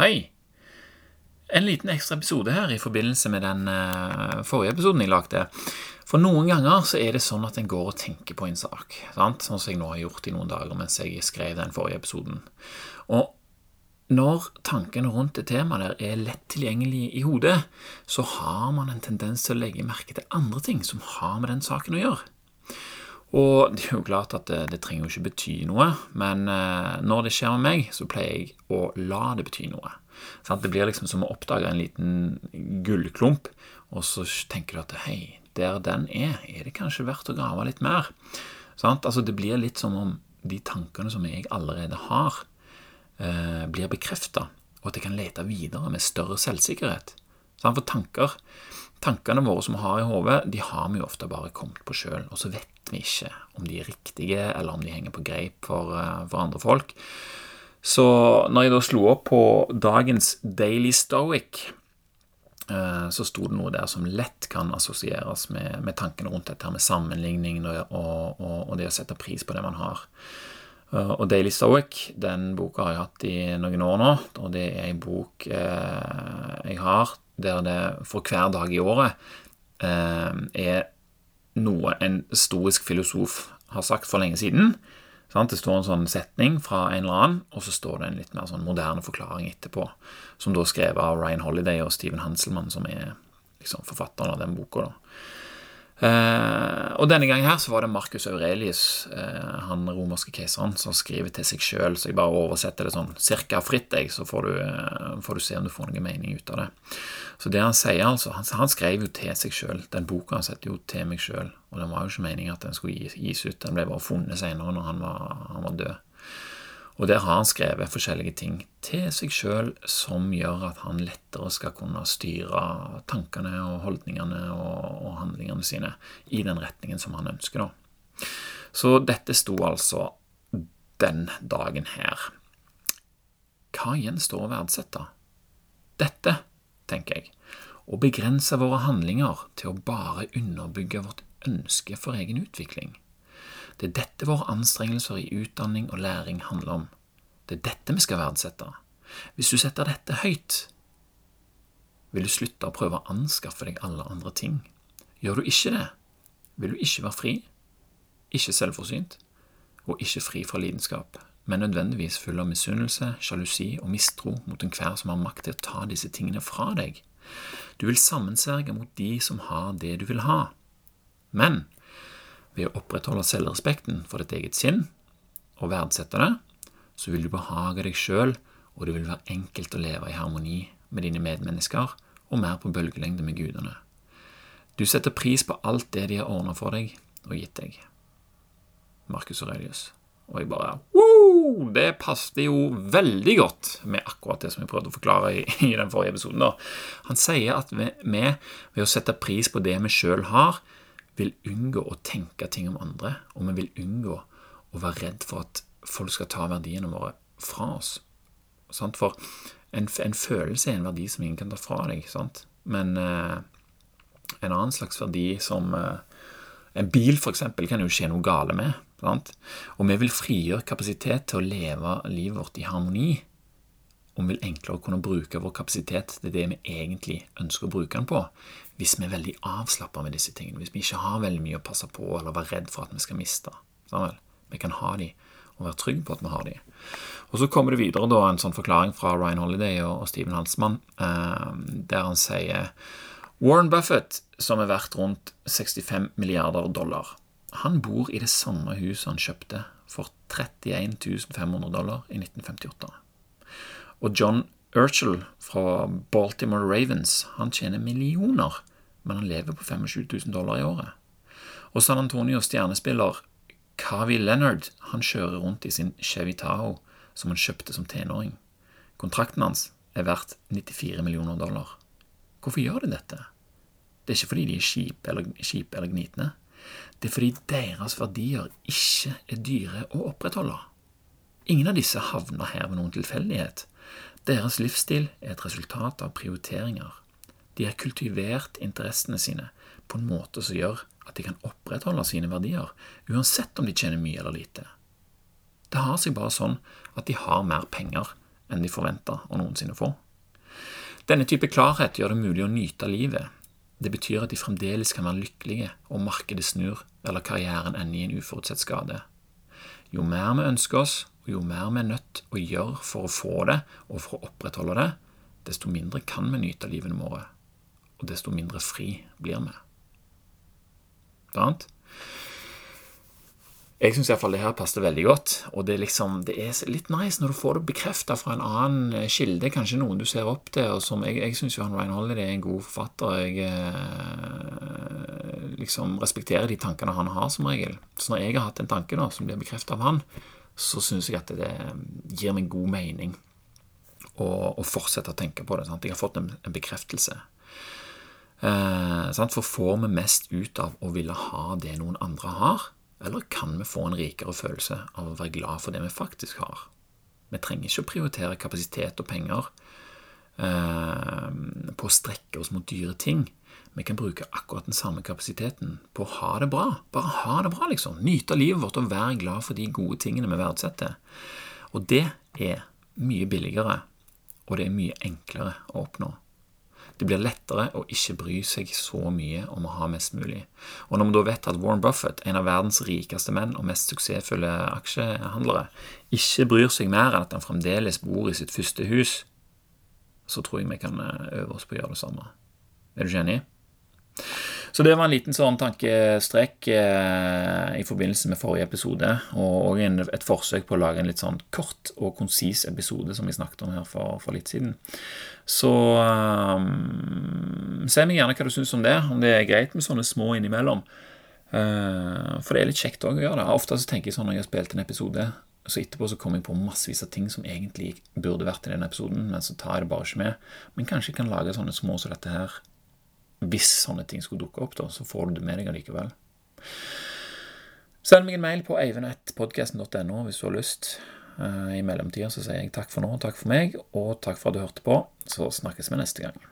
Hei! En liten ekstra episode her i forbindelse med den eh, forrige episoden jeg lagde. For noen ganger så er det sånn at en går og tenker på en sak, sant? sånn som jeg nå har gjort i noen dager mens jeg skrev den forrige episoden. Og når tankene rundt det temaet der er lett tilgjengelig i hodet, så har man en tendens til å legge merke til andre ting som har med den saken å gjøre. Og det er jo klart at det, det trenger jo ikke bety noe, men eh, når det skjer med meg, så pleier jeg å la det bety noe. Sant? Det blir liksom som å oppdage en liten gullklump, og så tenker du at hei, der den er, er det kanskje verdt å grave litt mer? Sånn? Altså, det blir litt som om de tankene som jeg allerede har, eh, blir bekrefta, og at jeg kan lete videre med større selvsikkerhet. For tanker, tankene våre som vi har i hodet, de har vi jo ofte bare kommet på sjøl, og så vet vi ikke om de er riktige, eller om de henger på greip for, eh, for andre folk. Så når jeg da slo opp på dagens Daily Stoic, eh, så sto det noe der som lett kan assosieres med, med tankene rundt dette med sammenligning og, og, og, det å sette pris på det man har. Eh, og Daily Stoic, den boka har jeg hatt i noen år nå, og det er en bok jeg har der det for hver dag i året er noe en stoisk filosof har sagt for lenge siden. Det står en sånn setning fra en eller annen, og så står det en litt mer sånn moderne forklaring etterpå, som da er skrevet av Ryan Holiday og Steven Hanselmann, som er liksom forfatteren av den boka. Eh, og denne gangen her så var det Marcus Aurelius, eh, han romerske keiseren, som skriver til seg sjøl, så jeg bare oversetter det sånn cirka fritt, jeg, så får du, eh, får du, se om du får noe mening ut av det. Så det han sier, altså Han, han skrev jo til seg sjøl. Den boka han setter jo til meg sjøl, og den var jo ikke meningen at den skulle gis, gis ut. Den ble bare funnet senere når han var, han var død. Og der har han skrevet forskjellige ting til seg sjøl som gjør at han lettere skal kunne styre tankene og holdningene og, og handlingene sine i den retningen som han ønsker. da. Så dette sto altså den dagen her. Hva gjenstår å verdsette? Dette, tenker jeg, å begrense våre handlinger til å bare underbygge vårt ønske for egen utvikling. Det er dette våre anstrengelser i utdanning og læring handler om. Det er dette vi skal verdsette. Hvis du setter dette høyt, vil du slutte å prøve å anskaffe deg alle andre ting. Gjør du ikke det, vil du ikke være fri, ikke selvforsynt og ikke fri fra lidenskap, men nødvendigvis full av misunnelse, sjalusi og mistro mot enhver som har makt til å ta disse tingene fra deg. Du vil sammensverge mot de som har det du vil ha. Men ved å opprettholde selvrespekten for ditt eget sinn og verdsette det, så vil du behage deg sjøl, og det vil være enkelt å leve i harmoni med dine medmennesker og mer på bølgelengde med gudene. Du setter pris på alt det de har ordna for deg og gitt deg. Markus Aurelius. Og jeg bare wow, Det passet jo veldig godt med akkurat det som jeg prøvde å forklare i, i den forrige episoden. da. Han sier at vi, vi ved å sette pris på det vi sjøl har, vil unngå å tenke ting om andre, og vi vil unngå å være redd for at folk skal ta verdiene våre fra oss. Sant? For en, en, følelse er en verdi som ingen kan ta fra deg, sant? men eh, en annen slags verdi som eh, En bil, eksempel, kan jo skje noe gale med. Sant? Og vi vil frigjøre kapasitet til å leve livet vårt i harmoni. Og vi vil enklere kunne bruke vår kapasitet til det vi egentlig ønsker å bruke den på, hvis vi er veldig avslappa med disse tingene, hvis vi ikke har veldig mye å passe på eller være redd for at vi skal miste. Sånn vi kan ha de og være trygge på at vi har de. Og Så kommer det videre da en sånn forklaring fra Ryan Holiday og, Steven Hansmann, eh, der han sier Warren Buffett, som er verdt rundt 65 milliarder dollar, han bor i det samme huset han kjøpte for 31 500 dollar i 1958. Og John Urchel fra Baltimore Ravens han tjener millioner men han lever på 25 000 dollar i året. Og San Antonio stjernespiller Kavi Leonard han kjører rundt i sin Chevy Tahoe som han kjøpte som tenåring. Kontrakten hans er verdt 94 millioner dollar. Hvorfor gjør de dette? Det er ikke fordi de er kjipe eller, kjip eller gnitne. Det er fordi deres verdier ikke er dyre å opprettholde. Ingen av disse havner her ved noen tilfeldighet. Deres livsstil er et resultat av prioriteringer. De har kultivert interessene sine på en måte som gjør at de kan opprettholde sine verdier, uansett om de tjener mye eller lite. Det har seg bare sånn at de har mer penger enn de forventer å noensinne få. Denne type klarhet gjør det mulig å nyte livet. Det betyr at de fremdeles kan være lykkelige om markedet snur eller karrieren ender i en uforutsett skade. Jo mer vi ønsker oss, og jo mer vi er nødt å gjøre for å få det og for å opprettholde det, desto mindre kan vi nyte livene våre, og desto mindre fri blir vi. Sant? Jeg syns iallfall det her passer veldig godt. Og det er, liksom, det er litt nice når du får det bekrefta fra en annen eh, kilde, kanskje noen du ser opp til. og som Jeg, jeg syns jo han Ryan Holiday er en god forfatter. Jeg eh, liksom respekterer de tankene han har, som regel. Så når jeg har hatt en tanke da, som blir bekrefta av han, så syns jeg at det, gir meg god mening å fortsette å tenke på det. Sant? Jeg har fått en, en bekreftelse. Eh, For får vi mest ut av å ville ha det noen andre har? Eller kan vi få en rikere følelse av å være glad for det vi faktisk har? Vi trenger ikke å prioritere kapasitet og penger eh, på å strekke oss mot dyre ting. Vi kan bruke akkurat den samme kapasiteten på å ha det bra. Bare ha det bra, liksom. Nyte livet vårt og være glad for de gode tingene vi verdsetter. Og det er mye billigere, og det er mye enklere å oppnå. Det blir lettere å ikke bry seg så mye om å ha mest mulig. Og når vi da vet at Warren Buffett, en av verdens rikeste menn og mest suksessfulle aksjehandlere, ikke bryr seg mer enn at han fremdeles bor i sitt første hus, så tror jeg vi kan eh, øve oss på å gjøre det samme. Er du ikke enig? Så det var en liten sånn tankestrekk eh, i forbindelse med forrige episode, og òg et forsøk på å lage en litt sånn kort og konsis episode som vi snakket om her for, for litt siden. Så um, si meg gjerne hva du syns om det, om det er greit med sånne små innimellom. Uh, for det er litt kjekt òg å gjøre det. Ofte så tenker jeg sånn når jeg har spilt en episode, så etterpå så kommer jeg på massevis av ting som egentlig burde vært i den episoden, men så tar jeg det bare ikke med. Men kanskje jeg kan lage sånne små som dette her hvis sånne ting skulle dukke opp, da, så får du det med deg allikevel. Send meg en mail på eivinettpodkasten.no hvis du har lyst. Eh, I mellomtida så sier jeg takk for nå, takk for meg, og takk for at du hørte på. Så snakkes vi neste gang.